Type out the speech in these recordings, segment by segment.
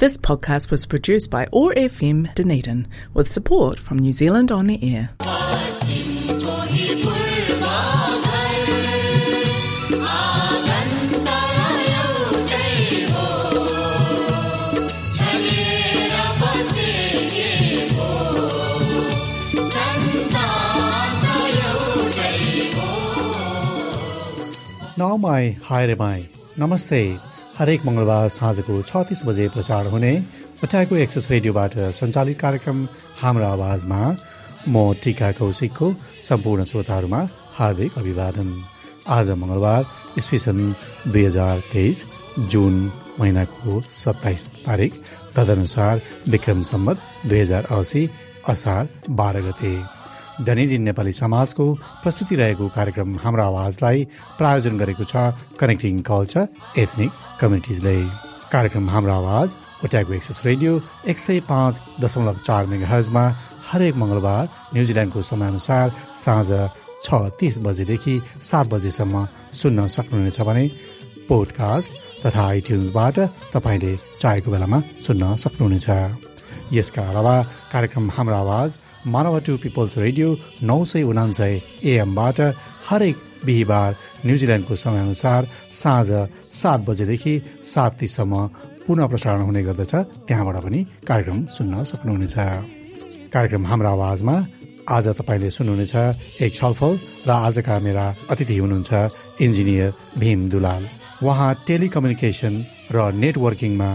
This podcast was produced by ORFM Dunedin with support from New Zealand On the Air. Now my hi mai. Namaste. हरेक मङ्गलबार साँझको छ बजे प्रसारण हुने पठाएको एक्सेस रेडियोबाट सञ्चालित कार्यक्रम हाम्रो आवाजमा। म टिका कौशिकको सम्पूर्ण श्रोताहरूमा हार्दिक अभिवादन। आज मङ्गलबार इस्वी दुई हजार तेइस जुन महिनाको सत्ताइस तारिक तदनुसार विक्रम सम्मत दुई हजार असी असार बाह्र गते। डनेडिन नेपाली समाजको प्रस्तुति रहेको कार्यक्रम हाम्रो आवाजलाई प्रायोजन गरेको छ कनेक्टिङ कल्चर एथनिक कम्युनिटिजले कार्यक्रम हाम्रो आवाज ओट्याको एक्सेस रेडियो एक सय पाँच दशमलव चार मेगा हजमा हरेक मङ्गलबार न्युजिल्यान्डको समयअनुसार साँझ छ तिस बजेदेखि सात बजेसम्म सुन्न सक्नुहुनेछ भने पोडकास्ट तथा आइट्युन्सबाट तपाईँले चाहेको बेलामा सुन्न सक्नुहुनेछ। यसका अलावा कार्यक्रम हाम्रो आवाज मानव टु पिपल्स रेडियो नौ सय उनान्सय एएमबाट हरेक बिहिबार न्युजिल्यान्डको समयअनुसार साँझ सात बजेदेखि सात तिससम्म पुनः प्रसारण हुने गर्दछ। त्यहाँबाट पनि कार्यक्रम सुन्न सक्नुहुनेछ। कार्यक्रम हाम्रो आवाजमा आज तपाईँले सुन्नुहुनेछ एक छलफल र आजका मेरा अतिथि हुनुहुन्छ इन्जिनियर भीम दुलाल। उहाँ टेलिकम्युनिकेसन र नेटवर्किङमा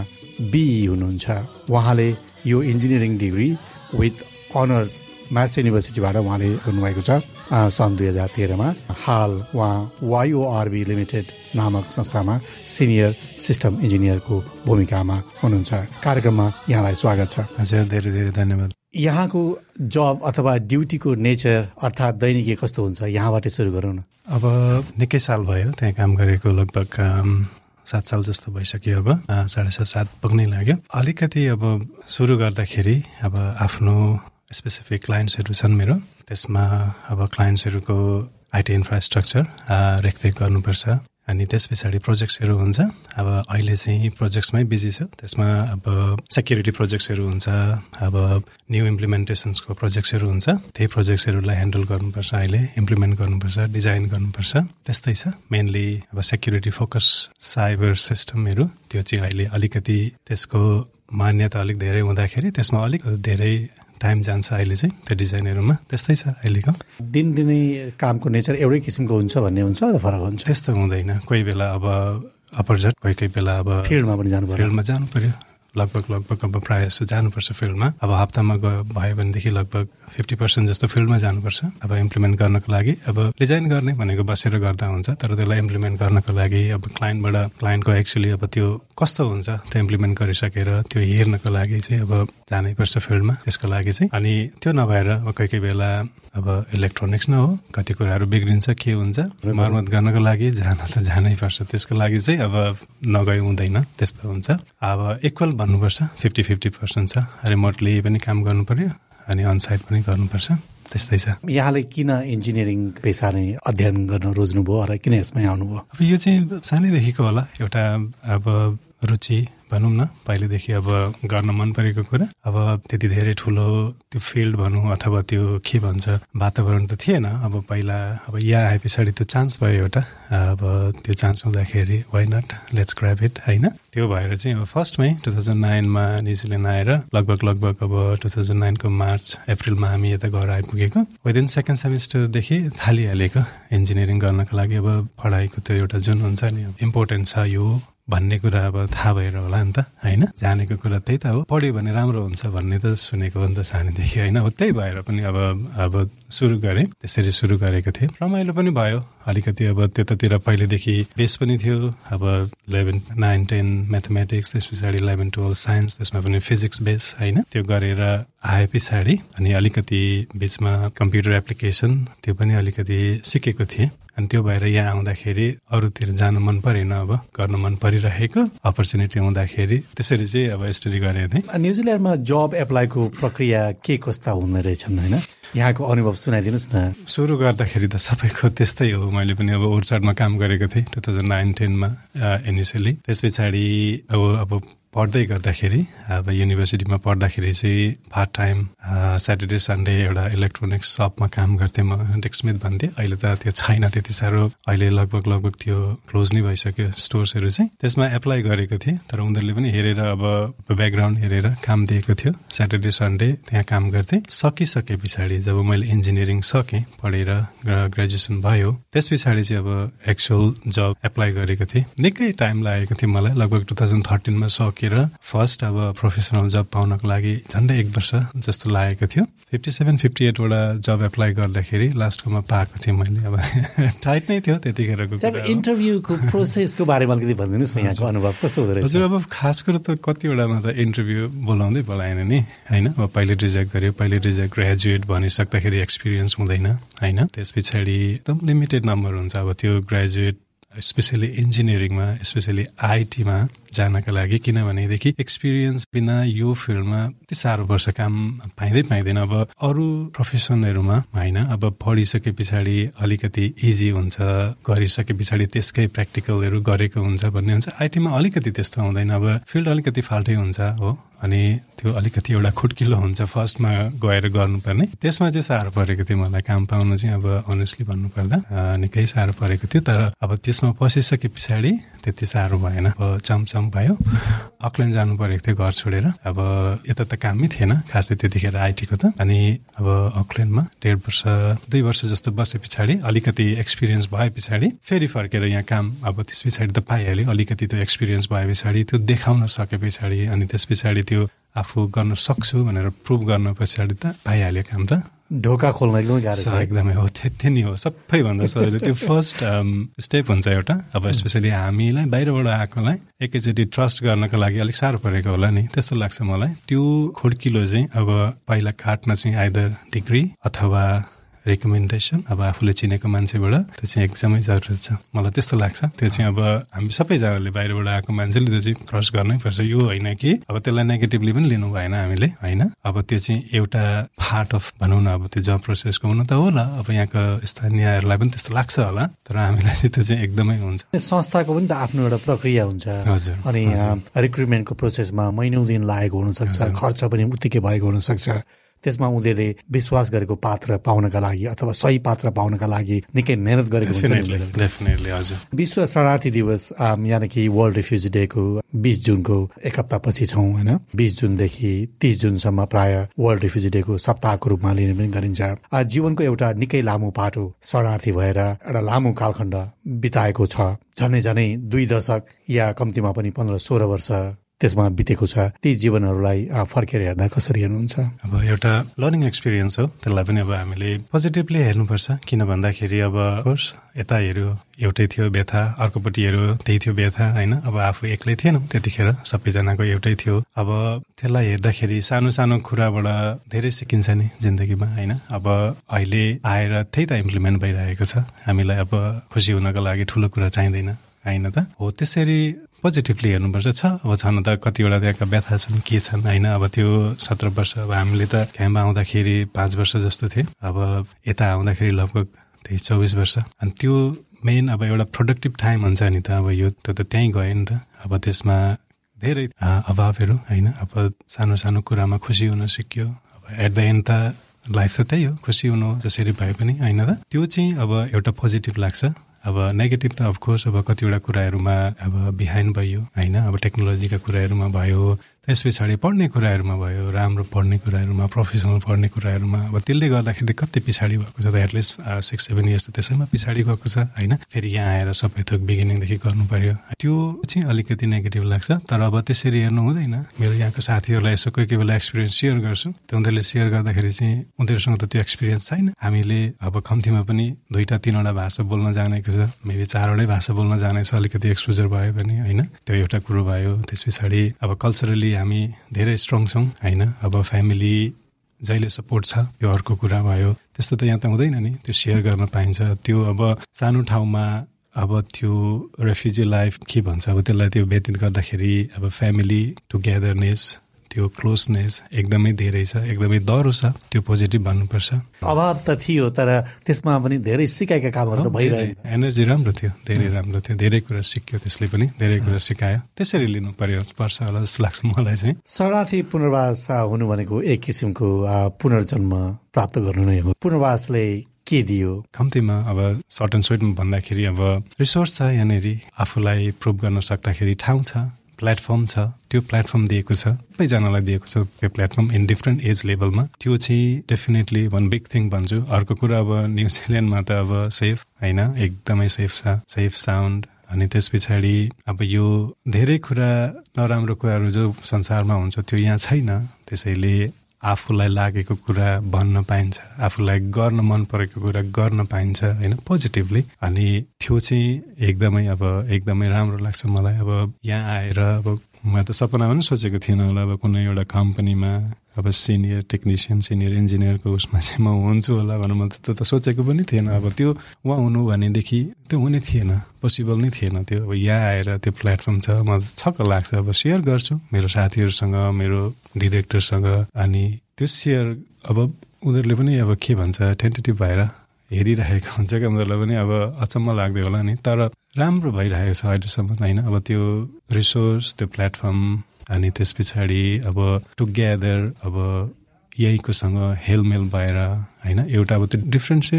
बिई हुनुहुन्छ। उहाँले यो engineering degree with honours maths युनिभर्सिटीबाट उहाँले गर्नुभएको छ। सन् दुई हजार तेह्रमा हाल उहाँ वाइओआरबी लिमिटेड नामक संस्थामा सिनियर सिस्टम इन्जिनियरको भूमिकामा हुनुहुन्छ। कार्यक्रममा यहाँलाई स्वागत छ। हजुर धेरै धेरै धन्यवाद। यहाँको जब अथवा ड्युटीको नेचर अर्थात् दैनिकी कस्तो हुन्छ? यहाँबाट सुरु गरौँ न। अब निकै साल भयो त्यहाँ काम गरेको लगभग सात साल जस्तो भइसक्यो अब। साढे सात सात पुग्नै लाग्यो। अलिकति अब सुरु गर्दाखेरि अब आफ्नो स्पेसिफिक क्लाइन्ट्सहरू छन् मेरो। त्यसमा अब क्लाइन्ट्सहरूको आइटी इन्फ्रास्ट्रक्चर रेखदेख गर्नुपर्छ। अनि त्यस पछाडि प्रोजेक्ट्सहरू हुन्छ। अब अहिले चाहिँ प्रोजेक्ट्समै बिजी छ। त्यसमा अब सेक्युरिटी प्रोजेक्ट्सहरू हुन्छ। अब न्यू इम्प्लिमेन्टेसन्सको प्रोजेक्ट्सहरू हुन्छ। त्यही प्रोजेक्ट्सहरूलाई ह्यान्डल गर्नुपर्छ अहिले। इम्प्लिमेन्ट गर्नुपर्छ डिजाइन गर्नुपर्छ। त्यस्तै छ। मेनली अब सेक्युरिटी फोकस साइबर सिस्टमहरू त्यो चाहिँ अहिले अलिकति त्यसको मान्यता अलिक धेरै हुँदाखेरि त्यसमा अलिक धेरै टाइम जान्छ अहिले चाहिँ त्यो डिजाइनहरूमा। त्यस्तै छ अहिलेको। दिनदिनै कामको नेचर एउटै किसिमको हुन्छ भन्ने हुन्छ फरक हुन्छ? त्यस्तो हुँदैन। कोही बेला अब अपरझट कोही कोही बेला अब फिल्डमा पनि जानु पर्यो। फिल्डमा जानु पर्यो। लगभग लगभग अब प्रायः जस्तो जानुपर्छ फिल्डमा। अब हप्तामा गयो भयो भनेदेखि लगभग फिफ्टी पर्सेन्ट जस्तो फिल्डमा जानुपर्छ। अब इम्प्लिमेन्ट गर्नको लागि अब डिजाइन गर्ने भनेको बसेर गर्दा हुन्छ तर त्यसलाई इम्प्लिमेन्ट गर्नको लागि अब क्लाइन्टबाट क्लाइन्टको एक्चुली अब त्यो कस्तो हुन्छ त्यो इम्प्लिमेन्ट गरिसकेर त्यो हेर्नको लागि चाहिँ अब जानैपर्छ फिल्डमा। त्यसको लागि चाहिँ अनि त्यो नभएर अब कोही कोही बेला अब इलेक्ट्रोनिक्स न हो कति कुराहरू बिग्रिन्छ के हुन्छ मर्मत गर्नको लागि जान त जानै पर्छ त्यसको लागि चाहिँ अब नगए हुँदैन त्यस्तो हुन्छ। अब इक्वल भन्नुपर्छ फिफ्टी फिफ्टी पर्सेन्ट छ। रिमोटली पनि काम गर्नु पर्यो अनि अनसाइड पनि गर्नुपर्छ। त्यस्तै छ। यहाँले किन इन्जिनियरिङ पेसा नै अध्ययन गर्न रोज्नुभयो र किन यसमै आउनुभयो? अब यो चाहिँ सानैदेखिको होला। एउटा अब रुचि भनौँ न पहिलेदेखि अब गर्न मन परेको कुरा। अब त्यति धेरै ठुलो त्यो फिल्ड भनौँ अथवा त्यो के भन्छ वातावरण त थिएन। अब पहिला अब यहाँ आए पछाडि त्यो चान्स भयो एउटा। अब त्यो चान्स हुँदाखेरि why not let's drive it होइन? त्यो भएर चाहिँ अब फर्स्टमै टु थाउजन्ड नाइनमा न्युजिल्यान्ड आएर लगभग लगभग अब टु थाउजन्ड नाइनको मार्च अप्रिलमा हामी यता घर आइपुगेको। विदिन सेकेन्ड सेमिस्टरदेखि थालिहालेको इन्जिनियरिङ गर्नको लागि। अब पढाइको त्यो एउटा जुन हुन्छ नि इम्पोर्टेन्ट छ यो। भन्ने कुरा अब थाहा भएर होला नि त होइन? जानेको कुरा त्यही त हो। पढ्यो भने राम्रो हुन्छ भन्ने त सुनेको हो नि त सानैदेखि होइन? हो त्यही भएर पनि अब अब सुरु गरेँ। त्यसरी सुरु गरेको थिएँ। रमाइलो पनि भयो। अलिकति अब त्यतातिर पहिलेदेखि बेस पनि थियो। अब इलेभेन नाइन टेन म्याथमेटिक्स त्यस पछाडि इलेभेन टुवेल्भ साइन्स त्यसमा पनि फिजिक्स बेस होइन? त्यो गरेर आए पछाडि अनि अलिकति बिचमा कम्प्युटर एप्लिकेसन त्यो पनि अलिकति सिकेको थिएँ। अनि त्यो भएर यहाँ आउँदाखेरि अरूतिर जानु मन परेन अब गर्न मन परिरहेको अपर्च्युनिटी हुँदाखेरि त्यसरी चाहिँ अब स्टडी गरेको थिएँ। न्युजिल्यान्डमा जब एप्लाईको प्रक्रिया के कस्ता हुँदो रहेछन् होइन? यहाँको अनुभव सुनाइदिनुहोस् न। सुरु गर्दाखेरि त सबैको त्यस्तै हो। मैले पनि अब ओर्चाडमा काम गरेको थिएँ टु थाउजन्ड नाइन टेनमा इनिसियली त्यस पछाडि अब अब पढ्दै गर्दाखेरि अब युनिभर्सिटीमा पढ्दाखेरि चाहिँ पार्ट टाइम स्याटरडे सन्डे एउटा इलेक्ट्रोनिक्स सपमा काम गर्थेँ म डेक्समिथ भन्थेँ। अहिले त त्यो छैन त्यति साह्रो। अहिले लगभग लगभग त्यो क्लोज नै भइसक्यो स्टोर्सहरू चाहिँ। त्यसमा एप्लाई गरेको थिएँ तर उनीहरूले पनि हेरेर अब ब्याकग्राउन्ड हेरेर काम दिएको थियो। स्याटरडे सन्डे त्यहाँ काम गर्थेँ। सकिसके पछाडि जब मैले इन्जिनियरिङ सकेँ पढेर ग्रेजुएसन भयो त्यस पछाडि चाहिँ अब एक्चुअल जब एप्लाई गरेको थिएँ। निकै टाइम लागेको थियो मलाई। लगभग टु थाउजन्ड थर्टिनमा सकेर फर्स्ट अब प्रोफेसनल जब पाउनको लागि झन्डै एक वर्ष जस्तो लागेको थियो। फिफ्टी सेभेन फिफ्टी एटवटा जब एप्लाई गर्दाखेरि लास्टकोमा पाएको थिएँ मैले। अब टाइट नै थियो त्यतिखेरको इन्टरभ्यूको प्रोसेसको बारेमा अलिकति भनिदिनुहोस् न यहाँको अनुभव कस्तो हुँदो रहेछ? हजुर अब खास कुरो त कतिवटामा त इन्टरभ्यू बोलाउँदै बोलाएन नि होइन? अब पहिले रिजेक्ट गर्यो पहिले रिजेक्ट ग्रेजुएट भनिसक्दाखेरि एक्सपिरियन्स हुँदैन होइन? त्यस पछाडि एकदम लिमिटेड नम्बर हुन्छ। अब त्यो ग्रेजुएट स्पेसली इन्जिनियरिङमा स्पेसली आइटीमा जानका लागि किनभनेदेखि एक्सपिरियन्स बिना यो फिल्डमा यति साह्रो पर्छ काम पाइँदै पाइँदैन। अब अरू प्रोफेसनहरूमा होइन अब पढिसके पछाडि अलिकति इजी हुन्छ गरिसके पछाडि त्यसकै प्र्याक्टिकलहरू गरेको हुन्छ भन्ने हुन्छ। आइटीमा अलिकति त्यस्तो हुँदैन। अब फिल्ड अलिकति फाल्टै हुन्छ हो अनि त्यो अलिकति एउटा खुट्किलो हुन्छ फर्स्टमा गएर गर्नुपर्ने। त्यसमा चाहिँ साह्रो परेको थियो मलाई काम पाउनु चाहिँ अब अनेस्टली भन्नुपर्दा निकै साह्रो परेको थियो। तर अब त्यसमा पसिसके पछाडि त्यति साह्रो भएन। अब चमचम भयो अकल्यान्ड जानु परेको थियो घर छोडेर। अब यता त कामै थिएन खासै त्यतिखेर आइटीको त। अनि अब अकल्यान्डमा डेढ वर्ष दुई वर्ष जस्तो बसे पछाडि अलिकति एक्सपिरियन्स भए पछाडि फेरि फर्केर यहाँ काम अब त्यस पछाडि त पाइहाल्यो। अलिकति त्यो एक्सपिरियन्स भए पछाडि त्यो देखाउन सके पछाडि अनि त्यस पछाडि त्यो आफू गर्न सक्छु भनेर प्रुभ गर्न पछाडि त पाइहाल्यो काम त। ढोका खोल्न एकदमै गाह्रो एकदमै हो त्यति नै हो सबैभन्दा सजिलो। त्यो फर्स्ट स्टेप हुन्छ एउटा। अब स्पेसली हामीलाई बाहिरबाट आएकोलाई एकैचोटि ट्रस्ट गर्नको लागि अलिक साह्रो परेको होला नि। त्यस्तो लाग्छ मलाई। त्यो खुड्किलो चाहिँ अब पहिला काट्न चाहिँ आइदर डिग्री अथवा रेकमेन्डेसन अब आफूले चिनेको मान्छेबाट त्यो चाहिँ एकदमै जरुरत छ। मलाई त्यस्तो लाग्छ। त्यो चाहिँ अब हामी सबैजनाले बाहिरबाट आएको मान्छेले त्यो चाहिँ क्रस गर्नै पर्छ। यो होइन कि अब त्यसलाई नेगेटिभली पनि लिनु भएन हामीले होइन? अब त्यो चाहिँ एउटा पार्ट अफ भनौँ न अब त्यो जब प्रोसेसको हुन त होला। अब यहाँको स्थानीयहरूलाई पनि त्यस्तो लाग्छ होला। तर हामीलाई चाहिँ त्यो चाहिँ एकदमै हुन्छ। संस्थाको पनि त आफ्नो एउटा प्रक्रिया हुन्छ। हजुर। अनि रिक्रुटमेन्टको प्रोसेसमा महिनौ दिन लागेको हुनसक्छ खर्च पनि उत्तिकै भएको हुनसक्छ। त्यसमा उनीहरूले विश्वास गरेको पात्र पाउनका लागि अथवा सही पात्र पाउनका लागि निकै मेहनत गरेको हुन्छ विश्व शरणार्थी दिवस यानि कि वर्ल्ड रिफ्युजी डेको बिस जुनको एक हप्ता पछि छौँ होइन? बिस जुनदेखि तिस जुनसम्म प्राय वर्ल्ड रिफ्युजी डेको सप्ताहको रूपमा लिने पनि गरिन्छ। जीवनको एउटा निकै लामो पाटो शरणार्थी भएर एउटा लामो कालखण्ड बिताएको छ। झनै झनै दुई दशक या कम्तीमा पनि पन्ध्र सोह्र वर्ष त्यसमा बितेको छ। ती जीवनहरूलाई फर्केर हेर्दा कसरी हेर्नुहुन्छ? अब एउटा लर्निङ एक्सपिरियन्स हो। त्यसलाई पनि अब हामीले पोजिटिभली हेर्नुपर्छ। किन भन्दाखेरि अब कोर्स यता हेऱ्यो एउटै थियो व्यथा अर्कोपट्टि हेऱ्यो त्यही थियो व्यथा होइन? अब आफू एक्लै थिएन त्यतिखेर सबैजनाको एउटै थियो। अब त्यसलाई हेर्दाखेरि सानो सानो कुराबाट धेरै सिकिन्छ नि जिन्दगीमा होइन? अब अहिले आएर त्यही त इम्प्लिमेन्ट भइरहेको छ। हामीलाई अब खुसी हुनको लागि ठुलो कुरा चाहिँदैन होइन त? हो त्यसरी पोजिटिभली हेर्नुपर्छ छ अब छन त कतिवटा त्यहाँका व्यथा छन् के छन् होइन? अब त्यो सत्र वर्ष अब हामीले त क्याम्प आउँदाखेरि पाँच वर्ष जस्तो थियो अब यता आउँदाखेरि लगभग त्यही चौबिस वर्ष। अनि त्यो मेन अब एउटा प्रोडक्टिभ टाइम हुन्छ नि त। अब यो त त्यहीँ गयो नि त। अब त्यसमा धेरै अभावहरू होइन? अब सानो सानो कुरामा खुसी हुन सिक्यो। अब एट द एन्ड त लाइफ त त्यही हो। खुसी हुनु जसरी भए पनि होइन त? त्यो चाहिँ अब एउटा पोजिटिभ लाग्छ। अब नेगेटिभ त अफकोर्स अब कतिवटा कुराहरूमा अब बिहाइन्ड भयो होइन? अब टेक्नोलोजीका कुराहरूमा भयो। त्यस पछाडि पढ्ने कुराहरूमा भयो राम्रो पढ्ने कुराहरूमा प्रोफेसनल पढ्ने कुराहरूमा अब त्यसले गर्दाखेरि कति पछाडि भएको छ त एटलिस्ट सिक्स सेभेन इयर्स त त्यसैमा पछाडि गएको छ होइन? फेरि यहाँ आएर सबै थोक बिगिनिङदेखि गर्नु पर्यो। त्यो चाहिँ अलिकति नेगेटिभ लाग्छ तर अब त्यसरी हेर्नु हुँदैन। मेरो यहाँको साथीहरूलाई यसो कोही कोही बेला एक्सपिरियन्स सेयर गर्छु। त्यो उनीहरूले सेयर गर्दाखेरि चाहिँ उनीहरूसँग त त्यो एक्सपिरियन्स छैन। हामीले अब कम्तीमा पनि दुईवटा तिनवटा भाषा बोल्न जानेको छ। मेबी चारवटै भाषा बोल्न जानेछ अलिकति एक्सपोजर भयो भने होइन? त्यो एउटा कुरो भयो। त्यस पछाडि अब कल्चरली हामी धेरै स्ट्रङ छौँ होइन? अब फ्यामिली जहिले सपोर्ट छ त्यो अर्को कुरा भयो। त्यस्तो त यहाँ त हुँदैन नि। त्यो सेयर गर्न पाइन्छ। त्यो अब सानो ठाउँमा अब त्यो रेफ्युजी लाइफ के भन्छ? अब त्यसलाई त्यो व्यतीत गर्दाखेरि अब फ्यामिली टुगेदरनेस त्यो क्लोजनेस एकदमै धेरै छ एकदमै डह्रो छ त्यो पोजिटिभ भन्नुपर्छ। अभाव त थियो तर त्यसमा पनि धेरै सिकाएका कामहरू त भइरहे। एनर्जी राम्रो थियो धेरै राम्रो थियो धेरै कुरा सिक्यो त्यसले पनि धेरै कुरा सिकायो। त्यसरी लिनु पर्यो पर्छ होला जस्तो लाग्छ मलाई चाहिँ। शरणार्थी पुनर्वास हुनु भनेको एक किसिमको पुनर्जन्म प्राप्त गर्नु नै हो। पुनर्वासले के दियो? कम्तीमा अब सर्ट एन्ड स्विटमा भन्दाखेरि अब रिसोर्स छ यहाँनिर आफूलाई प्रुभ गर्न सक्दाखेरि ठाउँ छ। प्लेटफर्म छ त्यो प्लेटफर्म दिएको छ सबैजनालाई दिएको छ त्यो प्लेटफर्म इन डिफ्रेन्ट एज लेभलमा त्यो चाहिँ डेफिनेटली वान बिग थिङ भन्छु। अर्को कुरा अब न्युजिल्यान्डमा त अब सेफ होइन एकदमै सेफ छ सेफ साउन्ड अनि त्यस पछाडि अब यो धेरै कुरा नराम्रो कुराहरू जो संसारमा हुन्छ त्यो यहाँ छैन। त्यसैले आफूलाई लागेको कुरा भन्न पाइन्छ आफूलाई गर्न मन परेको कुरा गर्न पाइन्छ होइन पोजिटिभली अनि त्यो चाहिँ एकदमै अब एकदमै राम्रो लाग्छ मलाई। अब यहाँ आएर अब मैले त सपना पनि सोचेको थिइनँ होला अब कुनै एउटा कम्पनीमा अब सिनियर टेक्निसियन सिनियर इन्जिनियरको उसमा चाहिँ म हुन्छु होला भनेर मैले त्यो त सोचेको पनि थिएन। अब त्यो उहाँ हुनु भनेदेखि त्यो हुने थिएन। पोसिबल नै थिएन त्यो। अब यहाँ आएर त्यो प्लेटफर्म छ। म छक्क लाग्छ। अब सेयर गर्छु मेरो साथीहरूसँग मेरो डिरेक्टरसँग अनि त्यो सेयर अब उनीहरूले पनि अब के भन्छ टेन्टेटिभ भएर हेरिरहेको हुन्छ क्या। उनीहरूलाई पनि अब अचम्म लाग्दै होला नि। तर राम्रो भइरहेको छ अहिलेसम्म होइन? अब त्यो रिसोर्स त्यो प्लेटफर्म अनि त्यस पछाडि अब टुगेदर अब यहीँकोसँग हेलमेल भएर होइन एउटा अब त्यो डिफ्रेन्स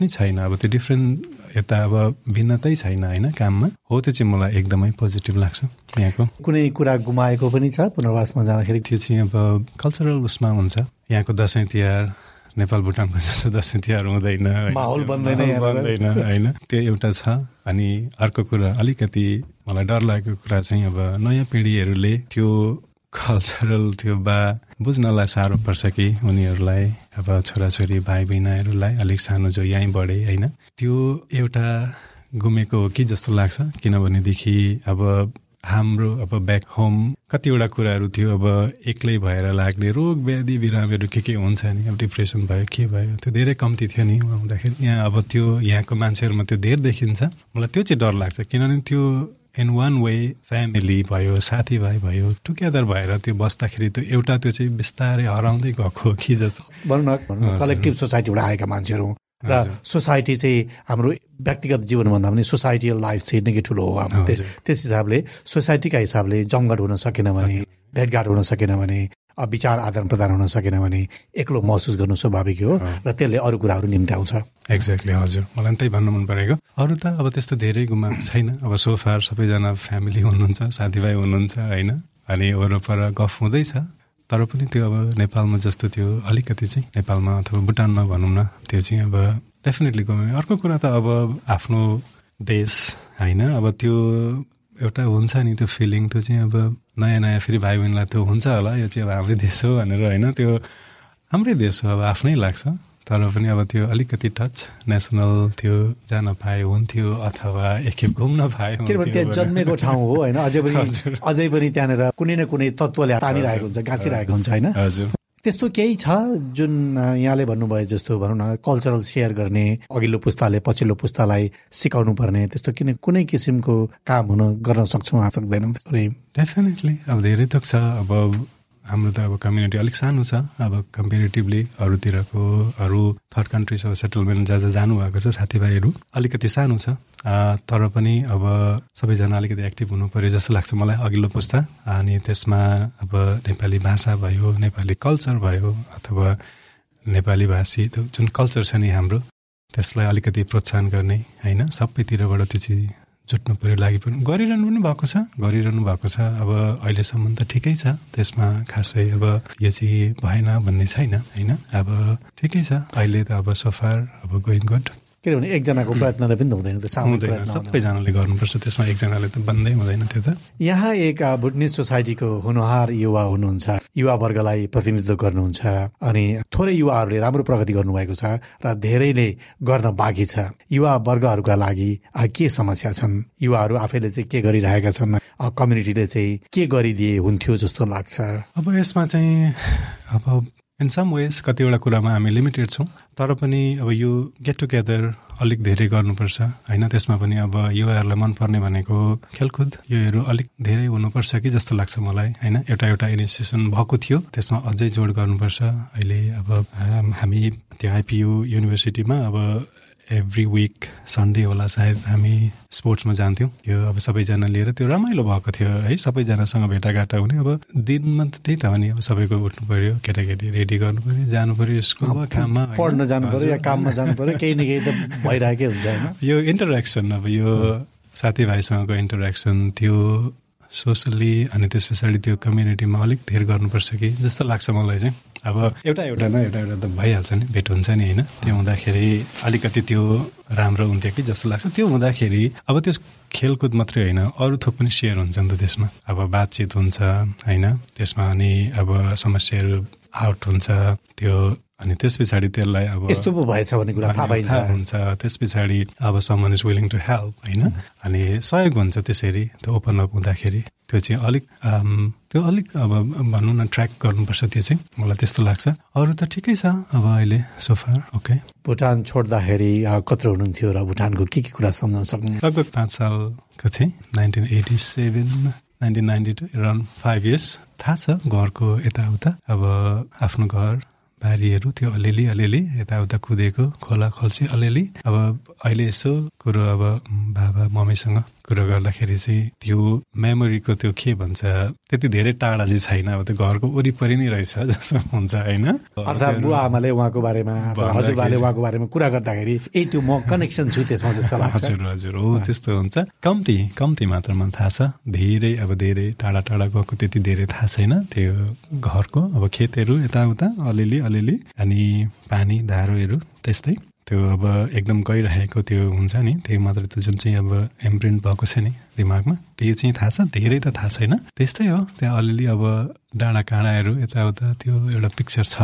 नै छैन। अब त्यो डिफ्रेन्ट यता अब भिन्नतै छैन होइन काममा। हो त्यो चाहिँ मलाई एकदमै पोजिटिभ लाग्छ यहाँको। कुनै कुरा गुमाएको पनि छ? पुनर्वासमा जाँदाखेरि? त्यो चाहिँ अब कल्चरल उसमा हुन्छ। यहाँको दसैँ तिहार नेपाल भुटानको जस्तो दसैँ तिहार हुँदैन माहौल बन्दैन बन्दैन होइन? त्यो एउटा छ। अनि अर्को कुरा अलिकति मलाई डर लागेको कुरा चाहिँ अब नयाँ पिँढीहरूले त्यो कल्चरल त्यो बा बुझ्नलाई साह्रो पर्छ कि उनीहरूलाई अब छोराछोरी भाइ बहिनीहरूलाई अलिक सानो जो यहीँ बढे होइन? त्यो एउटा गुमेको हो कि जस्तो लाग्छ। किनभनेदेखि अब हाम्रो अब ब्याक होम कतिवटा कुराहरू थियो अब एक्लै भएर लाग्ने रोग व्याधि बिरामीहरू के के हुन्छ नि? अब डिप्रेसन भयो के भयो? त्यो धेरै कम्ती थियो नि हुँदाखेरि। यहाँ अब त्यो यहाँको मान्छेहरूमा त्यो धेरै देखिन्छ। मलाई त्यो चाहिँ डर लाग्छ। किनभने त्यो इन वान वे फ्यामिली भयो साथीभाइ भयो टुगेदर भएर त्यो बस्दाखेरि त्यो एउटा त्यो चाहिँ बिस्तारै हराउँदै गएको कि जस्तो। भनौँ न कलेक्टिभ सोसाइटीबाट आएका मान्छेहरू। र सोसाइटी चाहिँ हाम्रो व्यक्तिगत जीवनभन्दा पनि सोसाइटियल लाइफ चाहिँ निकै ठुलो हो हाम्रो। त्यस हिसाबले सोसाइटीका हिसाबले जमघट हुन सकेन भने भेटघाट हुन सकेन भने विचार आदान प्रदान हुन सकेन भने एक्लो महसुस गर्नु स्वाभाविक हो र त्यसले अरू कुराहरू निम्ति आउँछ एक्ज्याक्टली हजुर। मलाई त्यही भन्नु मन परेको। अरू त अब त्यस्तो धेरै गुमा छैन। अब सोफार सबैजना फ्यामिली हुनुहुन्छ साथीभाइ हुनुहुन्छ होइन? अनि वरपर गफ हुँदैछ। तर पनि त्यो अब नेपालमा जस्तो त्यो अलिकति चाहिँ नेपालमा अथवा भुटानमा भनौँ न त्यो चाहिँ अब डेफिनेटली गुम्यो अर्को कुरा त अब आफ्नो देश होइन? अब त्यो एउटा हुन्छ नि त्यो फिलिङ त्यो चाहिँ अब नयाँ नयाँ फेरि भाइ बहिनीलाई त्यो हुन्छ होला यो चाहिँ अब हाम्रै देश हो भनेर होइन? त्यो हाम्रै देश हो अब आफ्नै लाग्छ। तर पनि अब त्यो अलिकति टच नेसनल त्यो जान पाए हुन्थ्यो अथवा एकखेप घुम्न पाए किनभने त्यहाँ जन्मेको ठाउँ हो होइन। अझै पनि अझै पनि त्यहाँनिर कुनै न कुनै तत्त्वले तानिरहेको हुन्छ गाँसिरहेको हुन्छ होइन। हजुर। त्यस्तो केही छ जुन यहाँले भन्नुभयो जस्तो भनौँ न कल्चरल सेयर गर्ने अघिल्लो पुस्ताले पछिल्लो पुस्तालाई सिकाउनु पर्ने त्यस्तो किन कुनै किसिमको काम हुन गर्न सक्छौँ सक्दैनौँ डेफिनेटली अब धेरै त छ। अब हाम्रो त अब कम्युनिटी अलिक सानो छ। अब कम्पेरिटिभली अरूतिरको अरू थर्ड कन्ट्रिज अब सेटलमेन्ट जहाँ जहाँ जानुभएको छ साथीभाइहरू अलिकति सानो छ। तर पनि अब सबैजना अलिकति एक्टिभ हुनु पऱ्यो जस्तो लाग्छ मलाई अघिल्लो पुस्ता। अनि त्यसमा अब नेपाली भाषा भयो नेपाली कल्चर भयो अथवा नेपाली भाषी जुन कल्चर छ नि हाम्रो त्यसलाई अलिकति प्रोत्साहन गर्ने होइन? सबैतिरबाट त्यो चाहिँ जुट्नु पऱ्यो लागि पनि गरिरहनु पनि भएको छ गरिरहनु भएको छ। अब अहिलेसम्म त ठिकै छ त्यसमा खासै अब यो चाहिँ भएन भन्ने छैन होइन? अब ठिकै छ। अहिले त अब सोफार अब गोइङ गुड किनभने एकजनाको प्रयत्नले पनि हुँदैन हुँदैन सबैजनाले गर्नुपर्छ त्यसमा एकजनाले त बन्दै हुँदैन त्यो त। यहाँ एक भुटनिज सोसाइटीको हुनहार युवा हुनुहुन्छ युवा वर्गलाई प्रतिनिधित्व गर्नुहुन्छ अनि थोरै युवाहरूले राम्रो प्रगति गर्नुभएको छ र धेरैले गर्न बाँकी छ। युवा वर्गहरूका लागि के समस्या छन्? युवाहरू आफैले चाहिँ के गरिरहेका छन्? कम्युनिटीले चाहिँ के गरिदिए हुन्थ्यो जस्तो लाग्छ? अब यसमा चाहिँ अब इन सम वेज कतिवटा कुरामा हामी लिमिटेड छौँ तर पनि अब यो गेट टुगेदर अलिक धेरै गर्नुपर्छ होइन? त्यसमा पनि अब युवाहरूलाई मनपर्ने भनेको खेलकुद योहरू अलिक धेरै हुनुपर्छ कि जस्तो लाग्छ मलाई होइन? एउटा एउटा इनिसिएसन भएको थियो त्यसमा अझै जोड गर्नुपर्छ। अहिले अब हामी त्यो आइपियु युनिभर्सिटीमा अब एभ्री विक सन्डे होला सायद हामी स्पोर्ट्समा जान्थ्यौँ। त्यो अब सबैजना लिएर त्यो रमाइलो भएको थियो है सबैजनासँग भेटाघाटा हुने। अब दिनमा त त्यही त हो नि अब सबैको उठ्नु पर्यो केटाकेटी रेडी गर्नु पर्यो जानु पर्यो स्कुलमा काममा पढ्न जानु पर्यो या काममा जानु पर्यो केही न केही त भइरहेकै हुन्छ होइन? यो इन्टरेक्सन अब यो साथीभाइसँगको इन्टरेक्सन त्यो सोसली अनि त्यस पछाडि त्यो कम्युनिटीमा अलिक धेर गर्नुपर्छ कि? जस्तो लाग्छ मलाई चाहिँ। अब एउटा एउटा न एउटा एउटा त भइहाल्छ नि भेट हुन्छ नि होइन। त्यो हुँदाखेरि अलिकति त्यो राम्रो हुन्थ्यो कि जस्तो लाग्छ। त्यो हुँदाखेरि अब त्यो खेलकुद मात्रै होइन अरू थोक पनि सेयर हुन्छ नि त त्यसमा। अब बातचित हुन्छ होइन। त्यसमा अनि अब समस्याहरू आउट हुन्छ। त्यो अनि त्यस पछाडि त्यसलाई अब यस्तो पो भएछ भन्ने कुरा थाहा पाइन्छ। हुन्छ। त्यस पछाडि अब someone is willing to help होइन? अनि सहयोग हुन्छ त्यसरी त्यो ओपन अप हुँदाखेरि। त्यो चाहिँ अलिक त्यो अलिक अब भनौँ न ट्र्याक गर्नुपर्छ त्यो चाहिँ। मलाई त्यस्तो लाग्छ। अरू त ठिकै छ अब अहिले सोफार ओके भुटान छोड्दाखेरि कत्रो हुनुहुन्थ्यो र भुटानको के के कुरा सम्झाउन सक्नु? लगभग पाँच सालको थिएँ nineteen eighty seven nineteen ninety two around five years थाहा छ घरको यताउता। अब आफ्नो घर बारीहरू त्यो अलिअलि अलिअलि यताउता कुदेको खोला खल्सी अलिअलि। अब अहिले यसो कुरो अब बाबा मम्मीसँग कुरो गर्दाखेरि चाहिँ त्यो मेमोरीको त्यो के भन्छ त्यति धेरै टाढा चाहिँ छैन। अब त्यो घरको वरिपरि नै रहेछ जस्तो हुन्छ होइन? अर्थात् बुवा आमाले उहाँको बारेमा हजुरबाले उहाँको बारेमा कुरा गर्दाखेरि ए त्यो म कनेक्सन छु त्यसमा जस्तो लाग्छ। हजुर हजुर हो त्यस्तो हुन्छ। कम्ती कम्ती मात्रामा थाहा छ। धेरै अब धेरै टाढा टाढा गएको त्यति धेरै थाहा छैन। त्यो घरको अब खेतहरू यताउता अलिअलि अलिअलि अनि पानी धारोहरू त्यस्तै। त्यो अब एकदम गइरहेको त्यो हुन्छ नि त्यही मात्रै त जुन चाहिँ अब इम्प्रिन्ट भएको छ नि दिमागमा त्यो चाहिँ थाहा छ धेरै त थाहा छैन। त्यस्तै हो त्यहाँ अलिअलि अब डाँडा काँडाहरू यताउता त्यो एउटा पिक्चर छ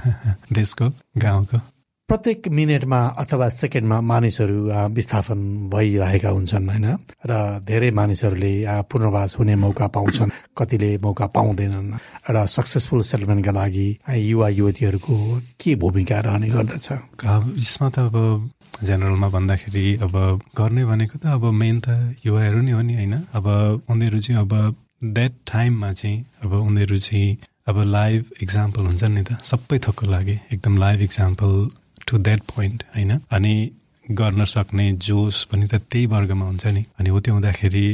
देशको गाउँको। प्रत्येक मिनटमा अथवा सेकेन्डमा मानिसहरू विस्थापन भइरहेका हुन्छन् होइन? र धेरै मानिसहरूले पुनर्वास हुने मौका पाउँछन् कतिले मौका पाउँदैनन्। एउटा सक्सेसफुल सेटलमेन्टका लागि युवा युवतीहरूको के भूमिका रहने गर्दछ? यसमा त अब जेनरलमा भन्दाखेरि अब गर्ने भनेको त अब मेन त युवाहरू नै हो नि होइन? अब उनीहरू चाहिँ अब द्याट टाइममा चाहिँ अब उनीहरू चाहिँ अब लाइभ इक्जाम्पल हुन्छ नि त। सबै थोकको लागि एकदम live example to that point होइन? अनि गर्न सक्ने जोस पनि त त्यही वर्गमा हुन्छ नि। अनि हो त्यो हुँदाखेरि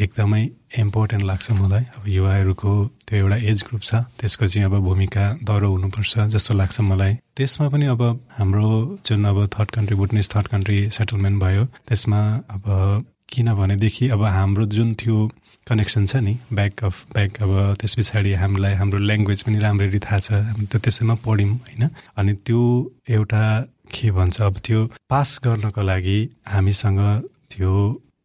एकदमै इम्पोर्टेन्ट लाग्छ मलाई। अब युवाहरूको त्यो एउटा एज ग्रुप छ। त्यसको चाहिँ अब भूमिका दह्रो हुनुपर्छ जस्तो लाग्छ मलाई। त्यसमा पनि अब हाम्रो जुन अब third country Bhutanese third country settlement भयो त्यसमा अब किनभनेदेखि अब हाम्रो जुन त्यो कनेक्सन छ नि ब्याक अफ ब्याक अब त्यस पछाडि हामीलाई हाम्रो ल्याङ्ग्वेज पनि राम्ररी थाहा छ हामी त त्यसैमा पढ्यौँ होइन? अनि त्यो एउटा के भन्छ अब त्यो पास गर्नको लागि हामीसँग त्यो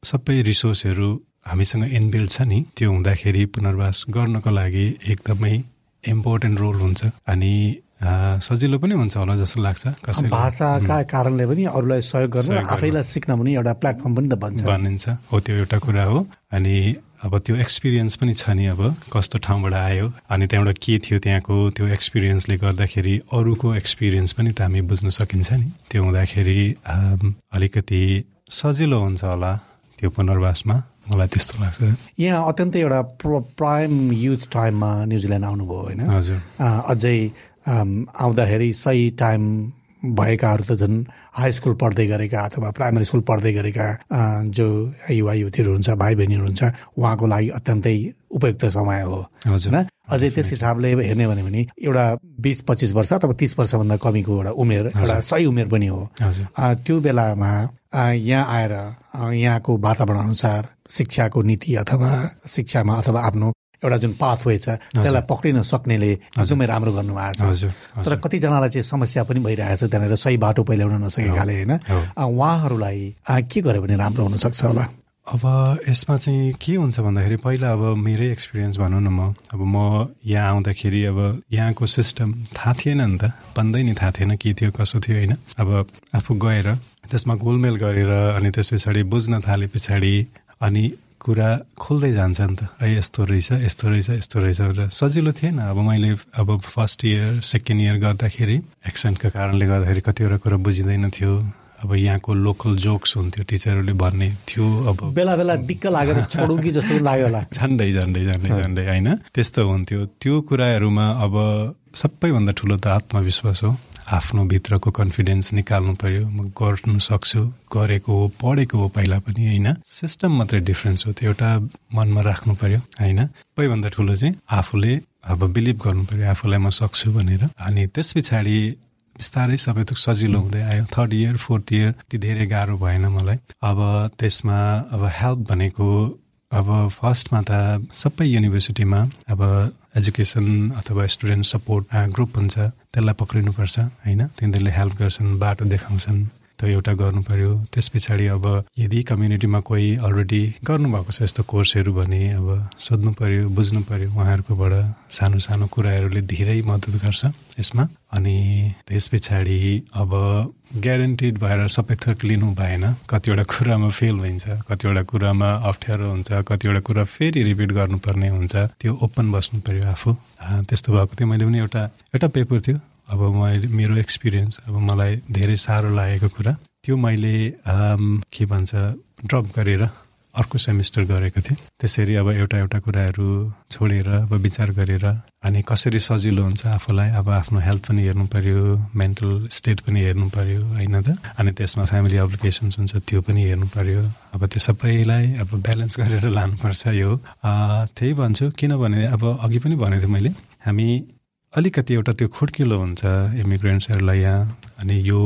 सबै रिसोर्सहरू हामीसँग इनबिल्ड छ नि त्यो हुँदाखेरि पुनर्वास गर्नको लागि एकदमै इम्पोर्टेन्ट रोल हुन्छ। अनि सजिलो पनि हुन्छ होला जस्तो लाग्छ भाषाका कारणले पनि अरूलाई सहयोग गर्नु आफैलाई सिक्न पनि एउटा प्लेटफर्म पनि त बन्छ। भनिन्छ हो त्यो एउटा कुरा हो। अनि अब त्यो एक्सपिरियन्स पनि छ नि अब कस्तो ठाउँबाट आयो? अनि त्यहाँबाट के थियो त्यहाँको त्यो एक्सपिरियन्सले गर्दाखेरि अरूको एक्सपिरियन्स पनि त हामी बुझ्न सकिन्छ नि। त्यो हुँदाखेरि अलिकति सजिलो हुन्छ होला त्यो पुनर्वासमा। मलाई त्यस्तो लाग्छ। यहाँ अत्यन्तै एउटा प्राइम युथ टाइममा न्युजिल्यान्ड आउनुभयो होइन? हजुर। अझै आउँदाखेरि सही टाइम भएकाहरू त झन् हाई स्कुल पढ्दै गरेका अथवा प्राइमरी स्कुल पढ्दै गरेका जो युवा युवतीहरू हुन्छ भाइ बहिनीहरू हुन्छ उहाँको लागि अत्यन्तै उपयुक्त समय हो। होइन? अझै त्यस हिसाबले हेर्ने भने पनि एउटा बिस पच्चिस वर्ष अथवा तिस वर्षभन्दा कमीको एउटा उमेर एउटा सही उमेर पनि हो। त्यो बेलामा यहाँ आएर यहाँको वातावरण अनुसार शिक्षाको नीति अथवा शिक्षामा अथवा आफ्नो एउटा जुन पाथवे छ त्यसलाई पक्रिन सक्नेले एकदमै राम्रो गर्नुभएको छ। तर कतिजनालाई चाहिँ समस्या पनि भइरहेको छ त्यहाँनिर सही बाटो पहिल्याउन नसकेकाले होइन। उहाँहरूलाई के गर्यो भने राम्रो हुनसक्छ होला? अब यसमा चाहिँ के हुन्छ भन्दाखेरि पहिला अब मेरै एक्सपिरियन्स भनौँ न म। अब म यहाँ आउँदाखेरि अब यहाँको सिस्टम थाहा थिएन नि त। भन्दै नि थाहा थिएन के थियो कसो थियो होइन। अब आफू गएर त्यसमा गोलमेल गरेर अनि त्यस पछाडि बुझ्न थाले पछाडि अनि कुरा खोल्दै जान्छ नि त। है यस्तो रहेछ यस्तो रहेछ यस्तो रहेछ र सजिलो थिएन। अब मैले अब फर्स्ट इयर सेकेन्ड इयर गर्दाखेरि एक्सेन्टको कारणले गर्दाखेरि कतिवटा कुरा बुझिँदैन थियो। अब यहाँको लोकल जोक्स हुन्थ्यो टिचरहरूले भन्ने थियो अब बेला बेला दिक्क लागेर छोडौँ कि जस्तो लाग्यो होला। झन्डै झन्डै झन्डै झन्डै होइन? त्यस्तो हुन्थ्यो। त्यो कुराहरूमा अब सबैभन्दा ठुलो त आत्मविश्वास हो। आफ्नो भित्रको कन्फिडेन्स निकाल्नु पर्यो। म गर्नु सक्छु गरेको हो पढेको हो पहिला पनि होइन? सिस्टम मात्रै डिफ्रेन्स हो त्यो एउटा मनमा राख्नु पर्यो होइन? सबैभन्दा ठुलो चाहिँ आफूले अब बिलिभ गर्नु पर्यो आफूलाई म सक्छु भनेर। अनि त्यस पछाडि बिस्तारै सबै थोक सजिलो हुँदै आयो। थर्ड इयर फोर्थ इयर ती धेरै गाह्रो भएन मलाई। अब त्यसमा अब हेल्प भनेको अब फर्स्टमा त सबै युनिभर्सिटीमा अब एजुकेसन अथवा स्टुडेन्ट सपोर्ट ग्रुप हुन्छ। त्यसलाई पक्रिनुपर्छ होइन? तिनीहरूले हेल्प गर्छन् बाटो देखाउँछन्। त्यो एउटा गर्नु पर्यो। त्यस पछाडि अब यदि कम्युनिटीमा कोही अलरेडी गर्नुभएको छ यस्तो कोर्सहरू भने अब सोध्नु पर्यो बुझ्नु पर्यो उहाँहरूकोबाट सानो सानो कुराहरूले धेरै मद्दत गर्छ यसमा। अनि त्यस पछाडि अब ग्यारेन्टिड भएर सबै थोक लिनु भएन कतिवटा कुरामा फेल भइन्छ कतिवटा कुरामा अप्ठ्यारो हुन्छ कतिवटा कुरा फेरि रिपिट गर्नुपर्ने हुन्छ। त्यो ओपन बस्नु पर्यो आफू। त्यस्तो भएको थियो। मैले पनि एउटा एउटा पेपर थियो। अब मैले मेरो एक्सपिरियन्स अब मलाई धेरै साह्रो लागेको कुरा त्यो मैले के भन्छ ड्रप गरेर अर्को सेमिस्टर गरेको थिएँ। त्यसरी अब एउटा एउटा कुराहरू छोडेर अब विचार गरेर अनि कसरी सजिलो हुन्छ आफूलाई अब आफ्नो हेल्थ पनि हेर्नु पर्यो मेन्टल स्टेट पनि हेर्नु पर्यो होइन त? अनि त्यसमा फ्यामिली अप्लिकेसन्स हुन्छ त्यो पनि हेर्नु पर्यो। अब त्यो सबैलाई अब ब्यालेन्स गरेर लानुपर्छ यो। त्यही भन्छु किनभने अब अघि पनि भनेको थिएँ मैले हामी अलिकति एउटा त्यो खुड्किलो हुन्छ इमिग्रेन्ट्सहरूलाई यहाँ अनि यो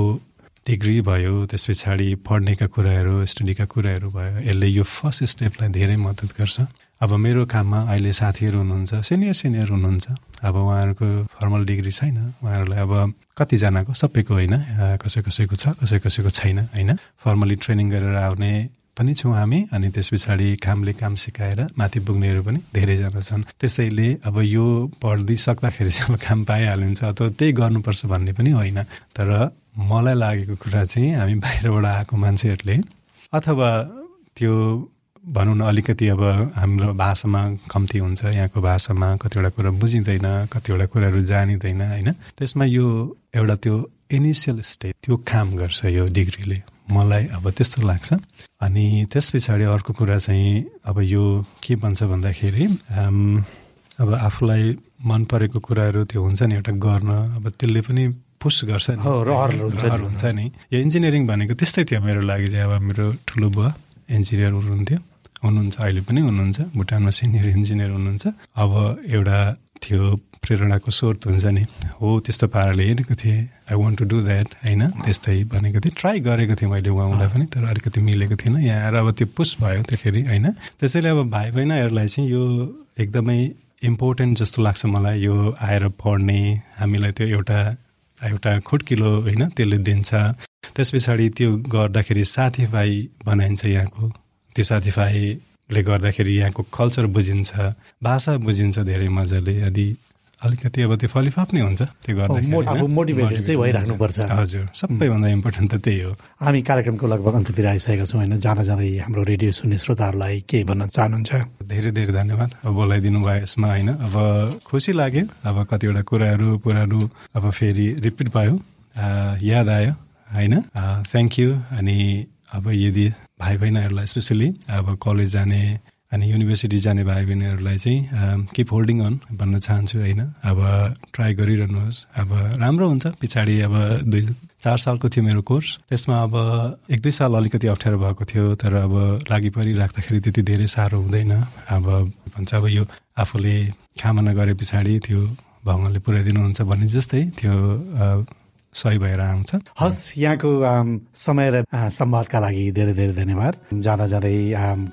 डिग्री भयो त्यस पछाडि पढ्नेका कुराहरू स्टडीका कुराहरू भयो यसले यो फर्स्ट स्टेपलाई धेरै मद्दत गर्छ। अब मेरो काममा अहिले साथीहरू हुनुहुन्छ सिनियर सिनियर हुनुहुन्छ। अब उहाँहरूको फर्मल डिग्री छैन उहाँहरूलाई अब कतिजनाको सबैको होइन कसै कसैको छ कसै कसैको छैन होइन। फर्मली ट्रेनिङ गरेर आउने पनि छौँ हामी अनि त्यस पछाडि कामले काम सिकाएर माथि पुग्नेहरू पनि धेरैजना छन्। त्यसैले अब यो पढिदिइसक्दाखेरि चाहिँ अब काम पाइहालिन्छ अथवा त्यही गर्नुपर्छ भन्ने पनि होइन। तर मलाई लागेको कुरा चाहिँ हामी बाहिरबाट आएको मान्छेहरूले अथवा त्यो भनौँ न अलिकति अब हाम्रो भाषामा कम्ती हुन्छ यहाँको भाषामा कतिवटा कुरा बुझिँदैन कतिवटा कुराहरू जानिँदैन होइन। त्यसमा यो एउटा त्यो इनिसियल स्टेप त्यो काम गर्छ यो डिग्रीले। मलाई अब त्यस्तो लाग्छ। अनि त्यस पछाडि अर्को कुरा चाहिँ अब यो के भन्छ भन्दाखेरि अब आफूलाई मन परेको कुराहरू त्यो हुन्छ नि एउटा गर्न अब त्यसले पनि पुस गर्छ नि। हुन्छ नि। यो इन्जिनियरिङ भनेको त्यस्तै थियो मेरो लागि चाहिँ अब मेरो ठुलो बुवा इन्जिनियर हुनुहुन्थ्यो। हुनुहुन्छ अहिले पनि हुनुहुन्छ भुटानमा सिनियर इन्जिनियर हुनुहुन्छ। अब एउटा थियो प्रेरणाको स्रोत हुन्छ नि। हो त्यस्तो पाराले हेरेको थिएँ। I want to do that होइन? त्यस्तै भनेको थिएँ। ट्राई गरेको थिएँ मैले उहाँलाई पनि तर अलिकति मिलेको थिएन। यहाँ आएर अब त्यो पुस भयो त्यसखेरि होइन? त्यसैले अब भाइ बहिनीहरूलाई चाहिँ यो एकदमै इम्पोर्टेन्ट जस्तो लाग्छ मलाई। यो आएर पढ्ने हामीलाई त्यो एउटा एउटा खुड्किलो होइन? त्यसले दिन्छ। त्यस पछाडि त्यो गर्दाखेरि साथीभाइ बनाइन्छ यहाँको। त्यो साथीभाइले गर्दाखेरि यहाँको कल्चर बुझिन्छ भाषा बुझिन्छ धेरै मजाले। अनि अलिकति अब त्यो फलिफाप नै हुन्छ त्यो गर्दा मोटिभेटेड चाहिँ भइराख्नुपर्छ। हजुर सबैभन्दा इम्पोर्टेन्ट त त्यही हो। हामी कार्यक्रमको लगभग अन्त्यतिर आइसकेका छौँ होइन। जाँदा जाँदै हाम्रो रेडियो सुन्ने श्रोताहरूलाई के भन्न चाहनुहुन्छ? धेरै धेरै धन्यवाद। अब बोलाइदिनु भयो यसमा होइन। अब खुसी लाग्यो। अब कतिवटा कुराहरू पुरानो अब फेरि रिपिट भयो। याद आयो होइन? थ्याङ्क यू अनि अब यदि भाइ बहिनीहरूलाई स्पेसली अब कलेज जाने अनि युनिभर्सिटी जाने भाइ बहिनीहरूलाई चाहिँ किप होल्डिङ अन भन्न चाहन्छु होइन। अब ट्राई गरिरहनुहोस्। अब राम्रो हुन्छ। पछाडि अब दुई चार सालको थियो मेरो कोर्स। त्यसमा अब एक दुई साल अलिकति अप्ठ्यारो भएको थियो तर अब लागि परिराख्दाखेरि त्यति धेरै साह्रो हुँदैन। अब भन्छ अब यो आफूले कामना गरे पछाडि त्यो भगवान्ले पुऱ्याइदिनुहुन्छ भन्ने जस्तै त्यो सही भएर आउँछ हस् यहाँको समय र संवादका लागि धेरै धेरै धन्यवाद। जाँदा जाँदै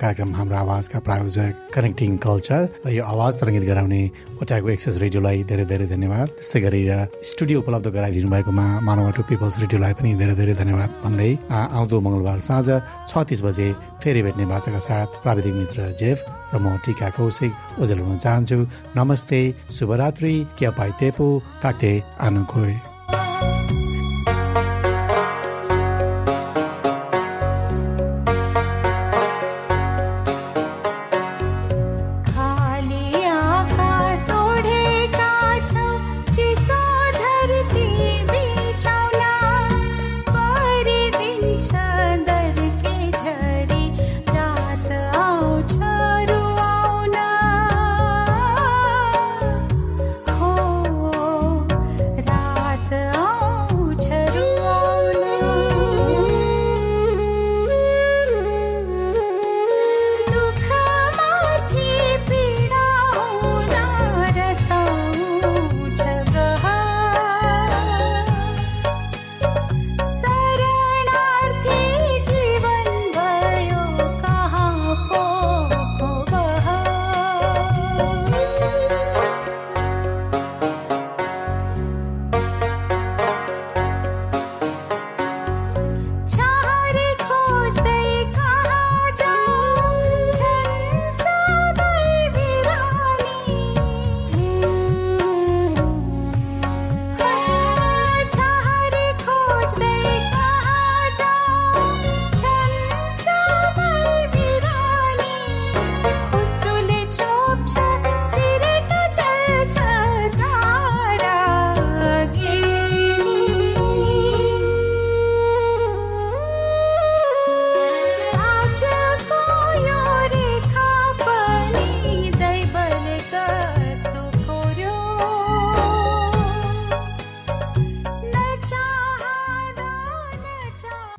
कार्यक्रम हाम्रो आवाजका प्रायोजक कनेक्टिङ कल्चर र यो आवाज तरङ्गित गराउने ओटाको एक्सेस रेडियोलाई धेरै धेरै धन्यवाद। त्यस्तै गरेर स्टुडियो उपलब्ध गराइदिनु भएकोमा मानव टु पिपल्स रेडियोलाई पनि धेरै धेरै धन्यवाद भन्दै आउँदो मङ्गलबार साँझ छत्तिस बजे फेरि भेट्ने भाषाका साथ प्राविधिक मित्र जेफ र म टिका कौशिक ओजेल हुन चाहन्छु। नमस्ते शुभरात्रि क्या पाइ तेपो काटे आनुखोय